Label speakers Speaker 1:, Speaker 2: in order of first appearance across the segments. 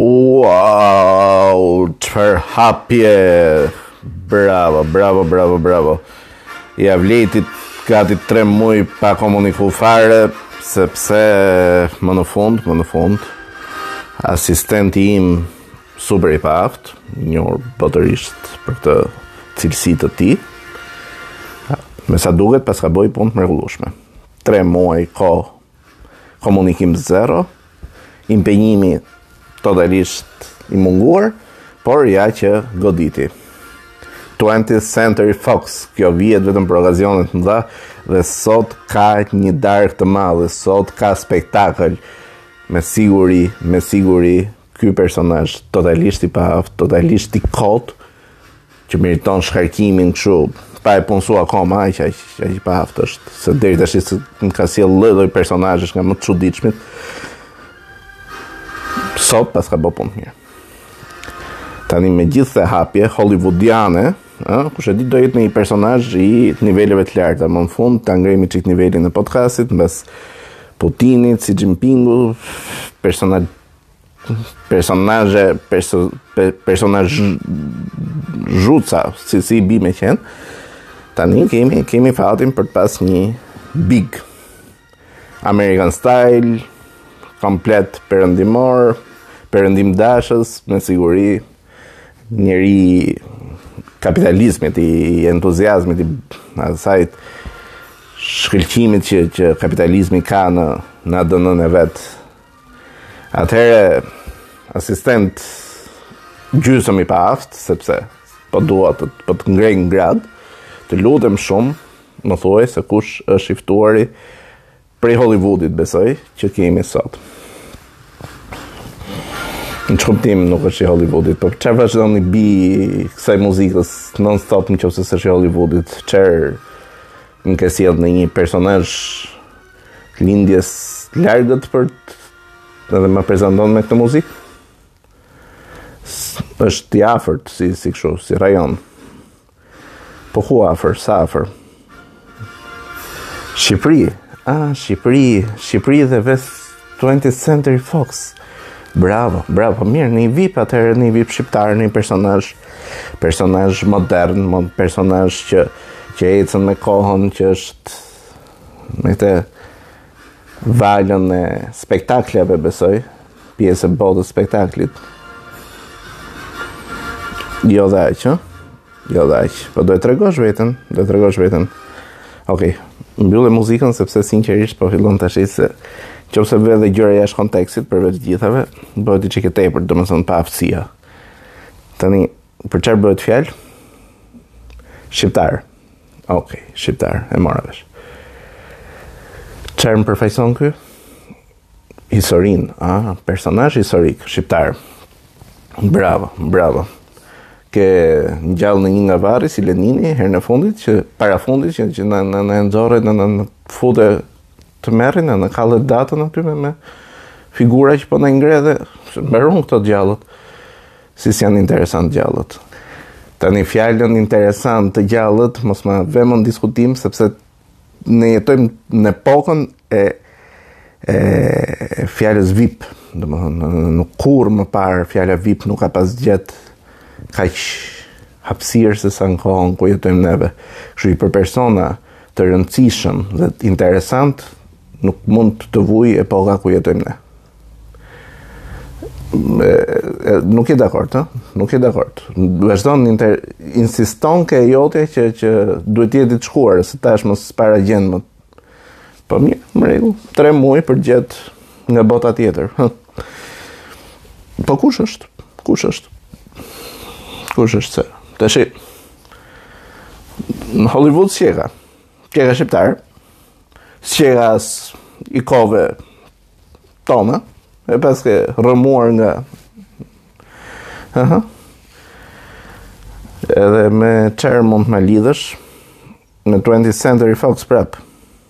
Speaker 1: Uau, çfarë hapje. Bravo, bravo, bravo, bravo. Ia vlejti gati 3 muaj pa komuniku fare, sepse më në fund, më në fund, asistenti im super i paaftë, njohur botërisht për këtë cilësi të tij, me sa duket paska bo punë të mrekullushme. 3 muaj kohë komunikim zero, impenjimi totalisht i munguar, por ja që goditi. 20th Century Fox, kjo vihet vetëm për okazionet e mëdha, dhe sot ka një darkë të madhe, sot ka spektakël, me siguri, me siguri, Ky personazh totalisht i paaftë, totalisht i kotë, që meriton shkarkimin kështu, pa e punësu akoma, aq aq aq i paaftë është, se deri tashi më ka sjellë lloj-lloj personazhesh nga më të çuditshmit. Sot paska bë punë mirë. Tani me gjithë këtë hapje hollywoodiane, ë, kush e di do jetë një personazh i niveleve të larta, më në fund ta ngremi çik nivelin e podcastit mbas Putinit, Xi Jinpingu, personazh personazhe perso, personazhuca si si i bie me qenë tani kemi kemi fatin për të pas një big American style komplet perëndimor perëndimdashës me siguri njeri i kapitalizmit i entuziazmit i atij shkëlqimit që, që kapitalizmi ka në, në ADN-në e vet Atëherë asistent gjysmë i paaftë, sepse po dua të po të ngrej në gradë, të lutem shumë, më thuaj se kush është i ftuari prej Hollywoodit, besoj, që kemi sot. Në ç'kuptim nuk është i Hollywoodit, po po çar vazhdon i bie kësaj muzikës non-stop në qoftë se është i Hollywoodit, çar më ke sjellë një personazh Lindjes së Largët prapë edhe më prezanton me këtë muzikë. Është i afërt si si kështu, si rajon. Po ku afër, sa afër? Shqipëri, a Shqipëri, Shqipëri dhe ve 20 Century Fox. Bravo, bravo, po mirë, një VIP atëherë, një VIP shqiptar, një personazh, personazh modern, personazh që që ecën me kohën, që është me këtë valën e spektakleve besoj, pjesë e botës së spektaklit. Jo dhe aqë, jo dhe aqë, po do e tregosh vetën, do e tregosh vetën. Okej, okay. Mbylle muzikën sepse sinqerisht po fillon të ashtu se që pëse vë dhe gjëra jashtë kontekstit për vetë gjithave, bëhet e tepërt domethënë paaftësia. Tani, për çfarë bëhet fjalë? Shqiptar. Ok, shqiptar, e mora vesh. Çfarë më përfaqëson ky? Historinë, a, personazh historik shqiptar. Bravo, bravo. Ke ngjall një nga varri si Lenini herën e fundit që parafundit që, që na na na nxorret në në fute Tmerrin e na kalle datën aty me me figura që po na ngre dhe mbaron këto të gjallët. Si si janë interesantë të gjallët. Tani fjalën interesant të gjallët, mos ma vëmë në diskutim, sepse ne jetojmë në epokën e, e fjalës VIP. Domethënë, kurrë më parë fjala VIP nuk ka pas gjet kaq hapësirë sesa në kohën ku jetojmë neve. Kështu që për persona, të rëndësishëm dhe interesantë nuk mund të vuajë epoka ku jetojmë ne. Nuk je dakord, hë? Nuk je dakord. Vazhdon inter... insiston ke jotja që, që duhet të jetë i të shkuarës, se tashmë s'para gjen më. Po mirë, në rregull, tre muaj për të gjet nga bota tjetër. Po kush është? Kush është? Kush është, se tashi, Në Hollywood s'qenka? Qenka shqiptar, s'qenka as i kohëve tona, e paske rrëmuar nga... Aha. Edhe me çfarë mund të ma lidhësh, me 20th Century Fox prapë.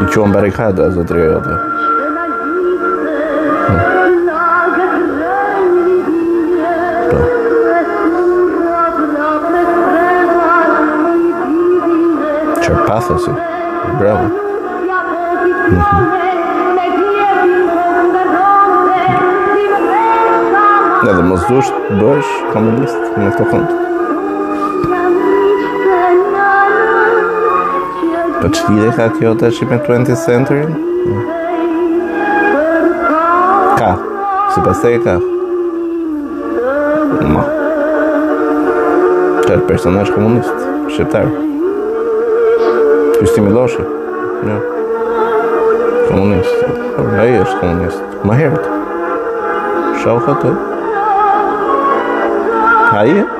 Speaker 1: I çuan barrikada, zotëria jote. Ç'ere patos. Bravo. Edhe mos dush do bësh komunist në fund. Po çfarë lidhje ka kjo tashi me 20 century? Ka, sipas teje ka. Ma. Çfarë personazh komunist, shqiptar. Kristi Miloshe. Ja. Komunist. Por, ai është komunist. Ma herët. Shau këtë. Ai është.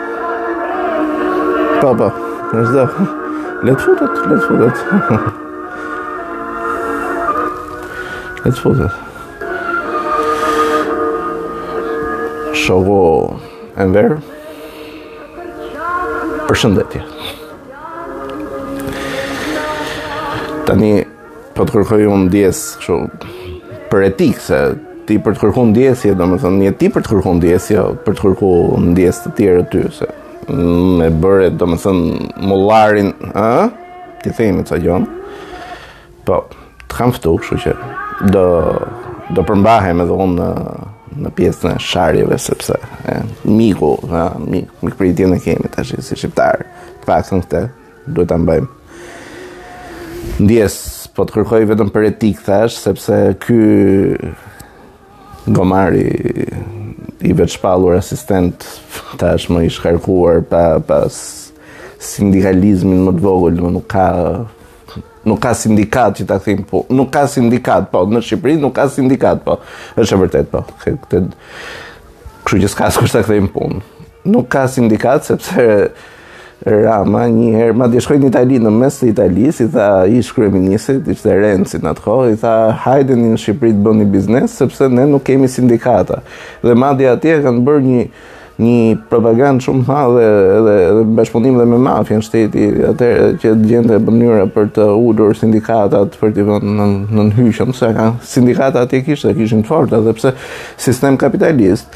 Speaker 1: Po, po, e zdo. Le të futet, le të futet. Le të futet. Shoku Enver. Përshëndetje. Tani Po të kërkoj unë ndjes kështu për etikë se ti për të kërkuar ndjesje, domethënë jo ti për të kërkuar ndjesje, jo, për të kërkuar ndjes të tjerë ty se na e bëre domethënë mullarin, ë? T'i themi ca gjëra. Po, të kam ftu, kështu që do do përmbahem edhe unë në në pjesën e sharjeve sepse e, miku, ha, mik, mikpritjen e kemi tash si shqiptar. Të paktën këtë, duhet ta mbajmë. Ndjes, po të kërkoj vetëm për etikë thashë, sepse ky gomari i vetëshpallur asistent tashmë i shkarkuar pa pas sindikalizmin më të vogël, më nuk ka nuk ka sindikat që ta themi po, nuk ka sindikat po, në Shqipëri nuk ka sindikat po. Është e vërtetë po. Këtë kështu që s'ka askush ta kthejë në punë. Nuk ka sindikat sepse Rama një herë, madje shkoi në Itali, në mes të Italisë, i tha ish kryeministrit, ishte Renzi në atë kohë, i tha hajdeni në Shqipëri të bëni biznes, sepse ne nuk kemi sindikata. Dhe madje atje kanë bërë një një propagandë shumë të madhe edhe edhe bashkëpunim dhe me mafian shteti atje që të gjente mënyra për të ulur sindikatat për t'i vënë në në hyjë, se kanë sindikata atje kishte, kishin të forta, edhe pse sistem kapitalist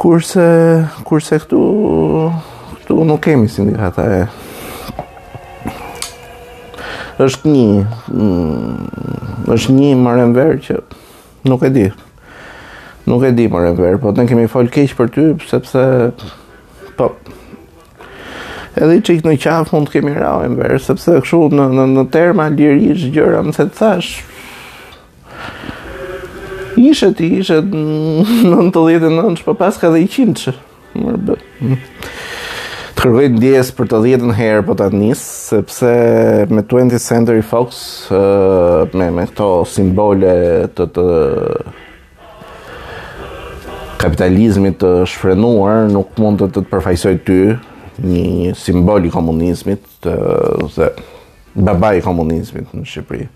Speaker 1: Kurse, kurse këtu, këtu nuk kemi sindikata e. Është një, mm, është një, mor Enver, që nuk e di. Nuk e di mor Enver, po ne kemi folë keq për ty, sepse, po, edhe një çikë në qafë mund të kemi ra o Enver, sepse kështu në, në, në terma lirish gjëra më se të thashë, Ishe ti, ishe nëntëdhjetë e nëntë, po paska dhe njëqind që. Të kërkoj ndjesë për të dhjetën herë po ta nis, sepse me 20 Century Fox, me, me këto simbole të të kapitalizmit të shfrenuar, nuk mund të të të përfaqësoj ty, një simbol i komunizmit, të se babai i komunizmit në Shqipëri.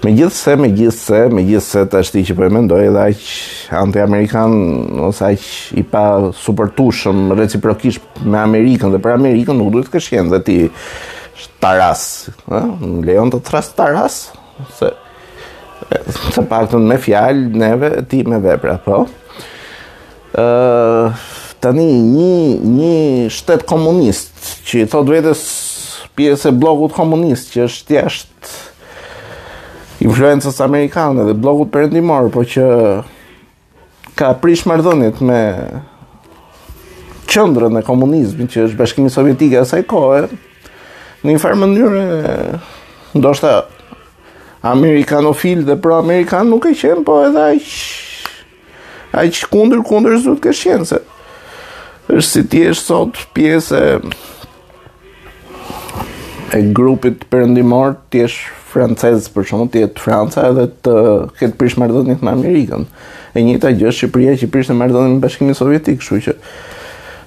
Speaker 1: Me gjithë se, me gjithë se, me gjithë se tashti që po e mendoj edhe aq anti-Amerikan ose aq i pasuportueshëm reciprokisht me Amerikën dhe për Amerikën nuk duhet të kesh qenë dhe ti taras, më lejon të të thërras taras, se të paktën me fjalë, neve, ti me vepra, po? tani një një shtet komunist që i thot vetes pjesë e bllokut komunist që është jashtë influencës amerikane dhe bllokut perëndimor, por që ka prish marrëdhëniet me qendrën e komunizmit që është Bashkimi Sovjetik e asaj kohe në një farë mënyrë ndoshta amerikanofil dhe pro amerikan nuk ke qenë, po edhe aq aq kundër kundër s'do ke qenë se është si të jesh sot pjesë e grupit perëndimor, të jesh francez për shembull të jetë Franca edhe të ketë prish marrëdhënie me Amerikën. E njëjta gjë Shqipëria që i prishte marrëdhënie me Bashkimin Sovjetik, kështu që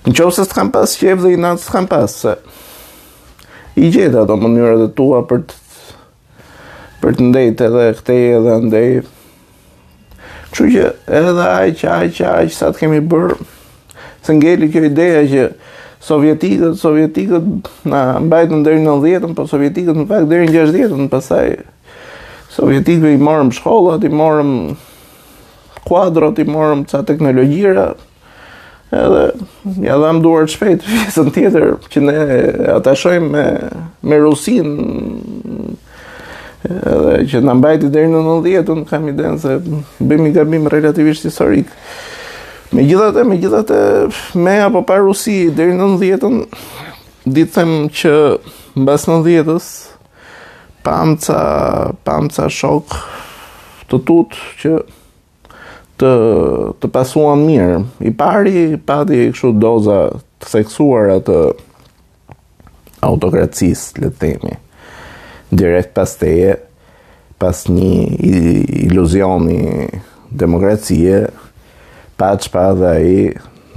Speaker 1: në qoftë se s'të kanë pas qejf dhe inat s'të kanë pas. Se, i gjete ato mënyrat e tua për të për të ndejt edhe këtej edhe andej. Kështu që edhe aq aq aq sa të kemi bërë, se ngeli kjo ideja që sovjetikët, sovjetikët na mbajtën deri në 90-ën, po sovjetikët në fakt deri në 60-ën, pastaj sovjetikëve i morëm shkollat, i morëm kuadrot, i morëm ca teknologjira, Edhe ja dham duart shpejt. Pjesën tjetër që ne atashojmë me me Rusinë. Edhe që na mbajti deri në 90-ën, kam idenë se bëjmë gabim relativisht historik. Megjithatë, megjithatë, me apo pa Rusi, deri në nëntëdhjetën, di të them që mbas nëntëdhjetës, pamë ca, pamë ca shokë të tu që të të pasuan mirë. I pari pati kështu doza të theksuara të autokracisë, le të themi. Direkt pas teje, pas një iluzioni demokracie, paç pa dhe ai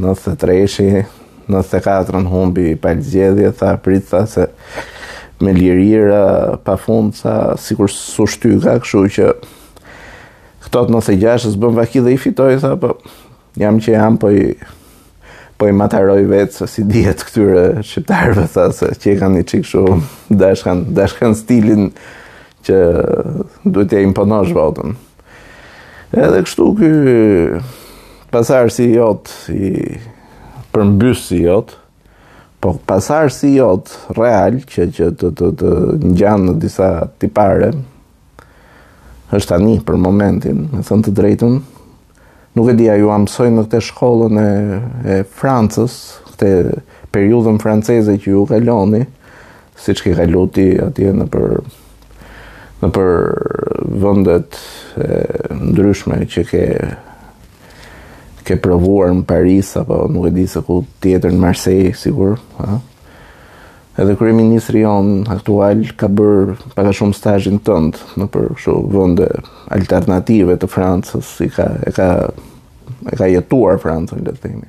Speaker 1: nëntëdhjetetreshi, nëntëdhjetekatrën humbi një palë zgjedhje, tha prit, tha se me lirira pa fund, tha sikur s'u shtyka, kështu që Këto të nëntëdhjetegjashtës bën vaki dhe i fitoj, tha, po jam që jam, po i, po i mataroj vetë, se s'i dihet këtyre shqiptarëve, tha, se qenkan një çikë shumë, dashkan, dashkan stilin që duhet t'ia imponosh votën. Edhe kështu ky pasardhësi jot i përmbysësi jot, po pasardhësi jot real që që të të të ngjan në disa tipare, është tani për momentin, me thënë të drejtën, nuk e di a ju mësojnë në këte shkollën e, e Francës, këte periudhën franceze që ju kaloni, siç ke kaluar ti atje nëpër nëpër vendet e, ndryshme që ke ke provuar në Paris apo nuk e di se ku tjetër në Marseille sikur, ha? Edhe kryeministri jonë aktual ka bërë pak a shumë stazhin tënd nëpër kështu vende alternative të Francës, si ka e ka e ka jetuar Francën, le të themi.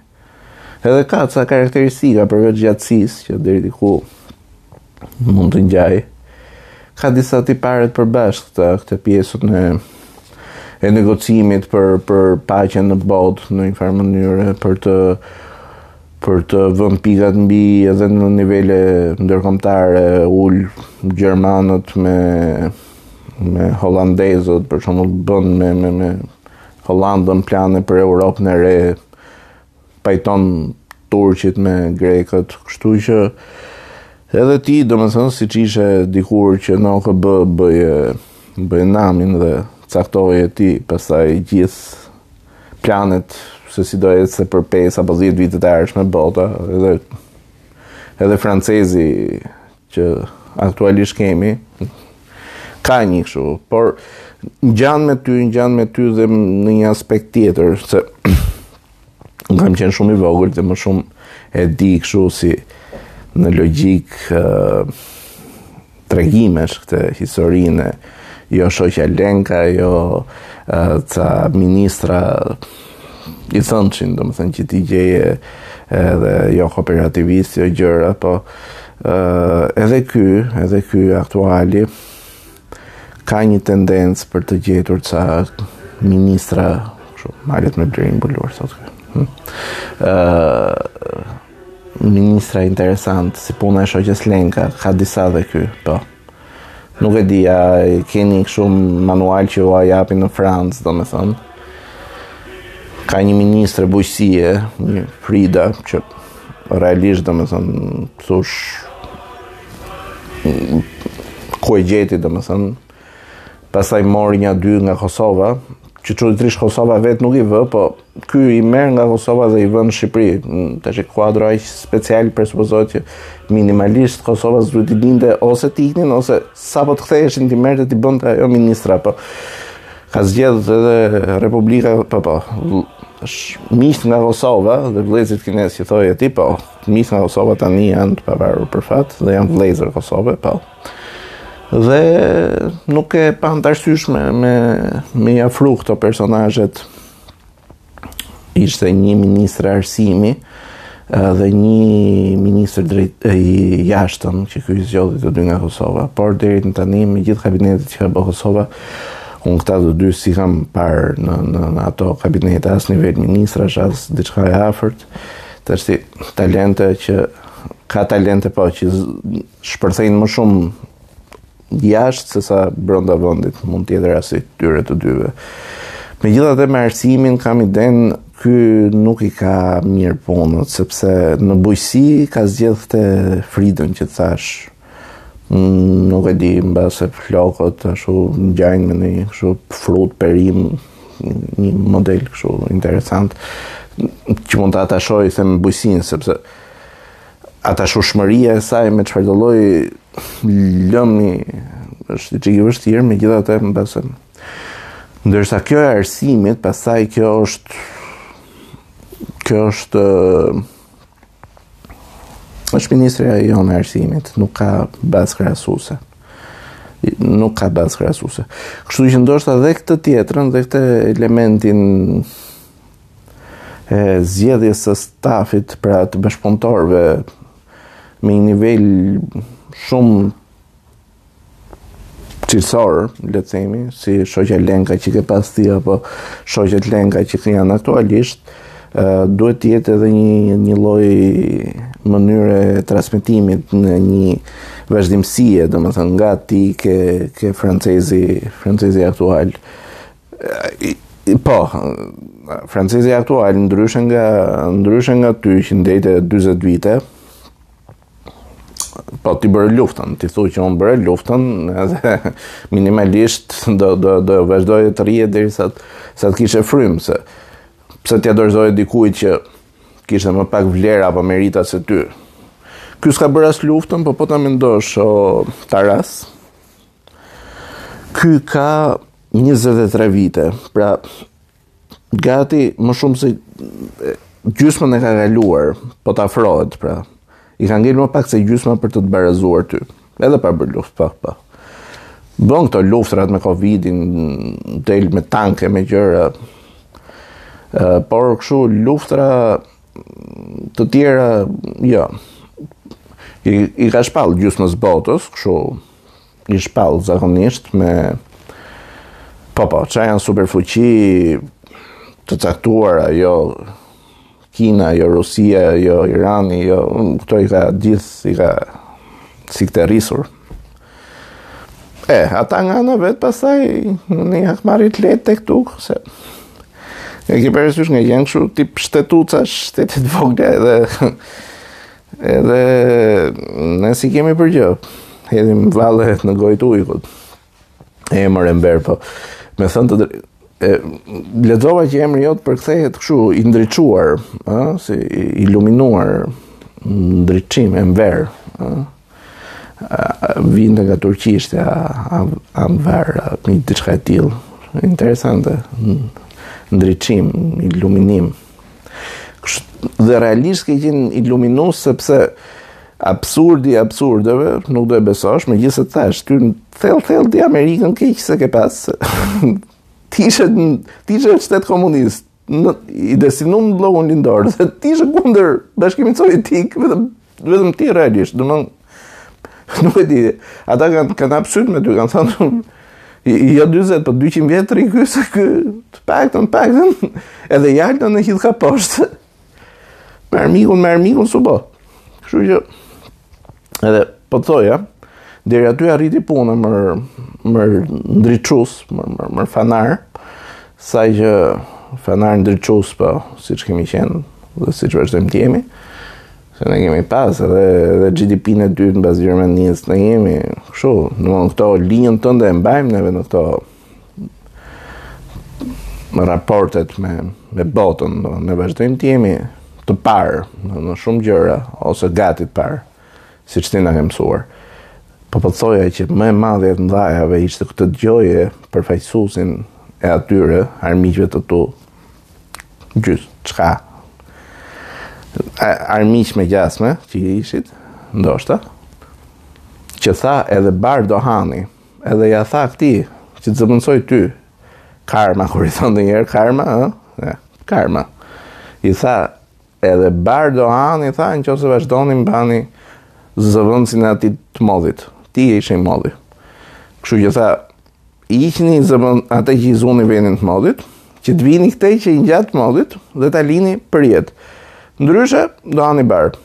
Speaker 1: Edhe ka ca karakteristika përveç gjatësisë që deri diku mund të ngjajë. Ka disa tipare të përbashkëta, këtë pjesën e e negocimit për për paqen në botë në një farë mënyre për të për të vënë pikat mbi i edhe në nivele ndërkombëtare ul gjermanët me me holandezët për shembull bën me me me Holandën plane për Europën e re pajton turqit me grekët kështu që edhe ti domethënë siç ishe dikur që në OKB bëje bëje namin dhe caktoje ti pastaj gjithë planet se si do ecë për 5 apo 10 vitet e ardhshme bota, edhe edhe francezi që aktualisht kemi ka një kështu, por ngjan me ty, ngjan me ty dhe në një aspekt tjetër se kam qenë shumë i vogël dhe më shumë e di kështu si në logjikë uh, tregimesh këtë historinë e jo shoqja Lenka, jo ca ministra i thënçin, domethënë që ti gjeje edhe jo kooperativist, jo gjëra, po edhe ky, edhe ky aktuali, ka një tendencë për të gjetur ca ministra, shumë, merret me blirin bulur, thotë ky. Hm? Ministra interesantë, si puna e shoqes Lenka, ka disa dhe ky, po. Nuk e di, a keni kështu manual që ua japin në Francë, domethënë. Ka një ministre bujqësie, një Frida, që realisht domethënë, pësush, ku e gjeti domethënë, Pastaj mori nja dy nga Kosova, që çuditërisht Kosova vetë nuk i vë, po ky i merr nga Kosova dhe i vë në Shqipëri. Mm, tash e kuadro aq specialë presupozohet që minimalisht Kosova s'duhet të dinte ose të iknin ose sapo të ktheheshin t'i merrte t'i bënte ajo ministra, po ka zgjedh edhe Republika, po po. Është miq nga Kosova dhe vëllezërit kinezë që thoje ti, po. Miq nga Kosova tani janë të pavarur për fat dhe janë vëllezër Kosove, po. Dhe nuk e pa të arsyeshme me me i afru këto personazhet. Ishte një ministër arsimi dhe një ministër i jashtëm që ky zgjodhi të dy nga Kosova, por deri në tani me gjithë kabinetet që ka bërë Kosova, unë këta të dy s'i kam parë në në, në ato kabinete as nivel ministrash as diçka e afërt, tash talente që ka talente po që shpërthejnë më shumë jashtë se sa brenda vendit mund të jetë rasti i tyre të dyve. Megjithatë me arsimin kam idenë ky nuk i ka mirë punët sepse në bujqësi ka zgjedhë te Fridën që thashë mm, nuk e di mbase flokët ashtu ngjajnë me një kështu frut perim një model kështu interesant që mund të atashohet me bujqësinë sepse Atashushmëria e saj me çfarëdo lloj lëmi është diçka e vështirë, megjithatë mbase ndërsa kjo e arsimit, pastaj kjo është kjo është është ministrja e jonë e arsimit, nuk ka bazë krahasuese. Nuk ka bazë krahasuese. Kështu që ndoshta dhe këtë tjetrën dhe këtë elementin e zgjedhjes së stafit pra të bashkëpunëtorëve me një nivel shumë cilësor, le të themi, si shoqja Lenka që ke pas ti apo shoqet Lenka që janë aktualisht, duhet të jetë edhe një një lloj mënyre e transmetimit në një vazhdimësie, domethënë nga ti ke ke francezi, francezi aktual Po, francezi aktual, ndryshe nga, ndryshe nga ty që ndejte 40 vite, po ti bërë luftën, ti thua që unë bërë luftën, edhe minimalisht do, do, do vazhdoje të rrije dhe sa, sa të kishe frymë, se pse t'ia dorëzoje dikujt që kishte më pak vlera apo merita se ty. Ky s'ka bërë as luftën, po po ta mendosh o Taras, Ky ka 23 vite, pra gati më shumë se gjysmën e ka kaluar, po t'afrohet, pra. I ka ngelë më pak se gjysma për të të barazuar ty. Edhe pa bërë luftë, pa, pa. Bën këto luftrat me Covidin, del me tanke, me gjëra. Por kështu luftra të tjera, jo. I, i ka shpallë gjysmës botës, kështu, i shpall zakonisht me po po, ça janë superfuqi të caktuara, jo Kina, jo Rusia, jo Irani, këto i ka gjithë i ka si të rritur. E, ata nga ana e vet pastaj, në një hakmarrje të lehtë te këtu, se e ke parasysh nga janë kështu tip shtetuca, shtete të vogla dhe Edhe ne s'i kemi për gjë. Hedhim valle në gojë të ujkut. Emër Enver po. Me thënë të drejtë lexova që emri jot përkthehet kështu i ndriçuar, ë, si i iluminuar, ndriçim Enver, ë. Vinte nga turqishtja Anvar, një diçka e tillë. Interesante. Ndriçim, iluminim. Dhe realisht ke qenë iluminues sepse absurdi i absurdeve nuk do e besosh, megjithëse të thashë, ty thellë thellë ti Amerikën keq s'e ke pas, ti ishe ti ishe shtet komunist i destinuar në bllokun lindor dhe ti ishe kundër bashkimit sovjetik vetëm Vetëm ti realisht, do më nuk e di. Ata kanë kënë absurd me ty, kanë thënë jo 40, po 200 vjet rri ky se ky të paktën, paktën edhe Jalta na hidhka poshtë. Me armikun, me armikun s'u bë. Kështu që edhe po thoja, deri aty arriti puna më më ndriçues, më më, më fanar, sa që fanar ndriçues po, siç kemi qenë dhe siç vazhdojmë të jemi. Se ne kemi pas edhe, edhe GDP në e dytë mbas Gjermanisë, ne jemi kështu, në mund këtë linjën tënde e mbajmë neve në këto raportet me, me botën, ne, ne vazhdojmë të jemi të parë në, në shumë gjëra, ose gati të parë, siç ti na ke mësuar. Po po thoja që më e madhja e të gjithave ishte këtë të dëgjoje përfaqësuesin e atyre, armiqve të tu, qysh, çka, armiqve gjasme, që ishit, ndoshta, që tha edhe bar do hani, edhe ia tha këtij, që të zëvendësoi ty, karma, kur i thonë edhe një herë, karma, e, karma, i tha, edhe bar do hani, tha, në qoftë se vazhdoni mbani, zëvendësin e atij të modhit, ti ishe i modhi, kështu që tha, I iqni zëmën ate që i zuni venin të madhit, që të vini këtë që i ngjan të madhit dhe ta lini për jetë. Ndryshe, do a ndani barë,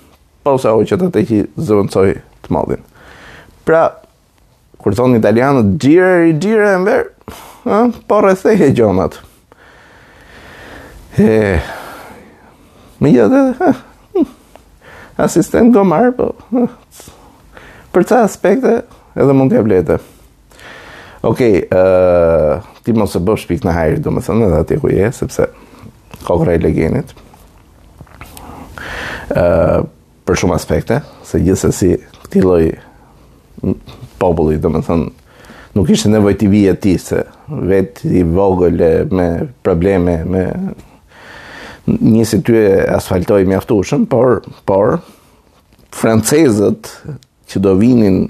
Speaker 1: pasi hoqët ate që e zëvendësoi të madhin. Pra, kur thonë italianët gjire i gjire e mber, po rrethej e gjonat. E, me gjithë dhe, ha, hm, asistent gomar, po, për ca aspekte edhe mund të ia vlente. Okej, okay, uh, ti mos e bëfsh pikën e hajrit, domethënë edhe atje ku je, sepse koka e legenit. Uh, për shumë aspekte, se gjithsesi këtij lloj populli, domethënë, nuk ishte nevojë t'i vije ti, se vetë i vogël e me probleme, me një si ty e asfaltoi mjaftushëm, por, por, francezët që do vinin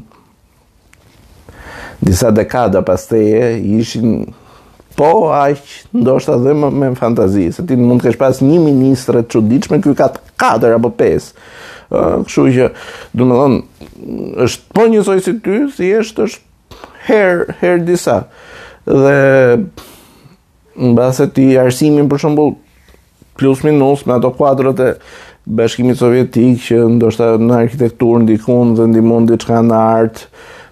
Speaker 1: disa dekada pas teje, ishin po aq ndoshta dhe më me fantazi, se ti mund të kesh pasur një ministre të çuditshme, ky ka 4 apo 5. Ë, kështu që, domethënë, është po njësoj si ty, thjesht është herë herë disa. Dhe Mbase ti arsimin për shembull plus minus me ato kuadrat e bashkimit sovjetik që ndoshta në arkitekturë ndikon dhe ndihmon diçka në art,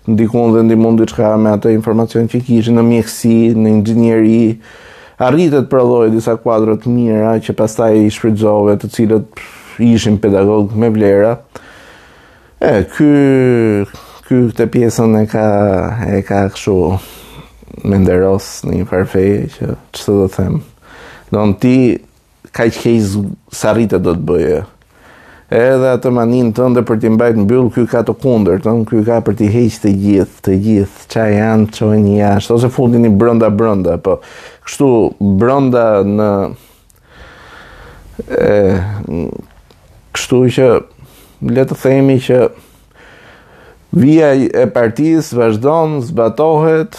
Speaker 1: ndikon dhe ndihmon diçka me atë informacion që kishin në mjekësi, në inxhinieri. Arrite të prodhoje disa kuadra të mira që pastaj i shfrytëzove, të cilët ishin pedagogë me vlera. E, ky, ky këtë pjesën e ka, e ka kështu me nder në një farë feje që ç'të të them. Domethënë ti kaq e ke sa arrite dot të bëje. Edhe atë maninë tënde për t'i mbajt mbyllur, ky ka të kundërtën, ky ka për t'i heq të gjithë, të gjithë, ça janë, çojini jashtë, ose futini brënda, brënda, po, kështu, brënda në, E, kështu që le të themi që vija e partisë vazhdon, zbatohet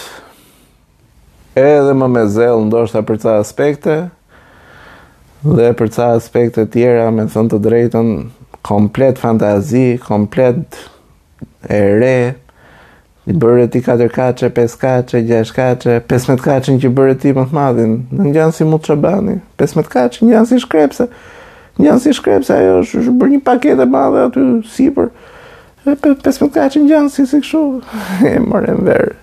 Speaker 1: edhe më me zell ndoshta për ca aspekte dhe për ca aspekte tjera me thënë të drejtën komplet fantazi, komplet e re, I bëre ti katërkatëshe, pesëkatëshe, gjashtëkatëshe, pesëmbëdhjetëkatëshin që bëre ti më të madhin. Ngjan si mut çobani. Pesëmbëdhjetëkatëshi ngjan si shkrepse. Ngjan si shkrepse, ajo është, është bërë një paketë e madhe aty sipër. Pesëmbëdhjetëkatëshi ngjan si si kështu. E more vesh.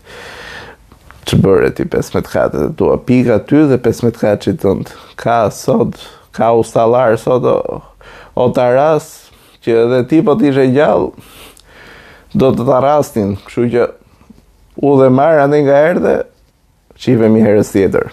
Speaker 1: Që bëre ti 15 katet e tua, pika ty dhe 15-katëshit tënd. Ka sot, ka ustallarë sot, o, o tarracë, Që edhe ti po të ishe gjallë, do të ta rrasnin, kështu që udhë e mbarë andej nga erdhe, shihemi herës tjetër.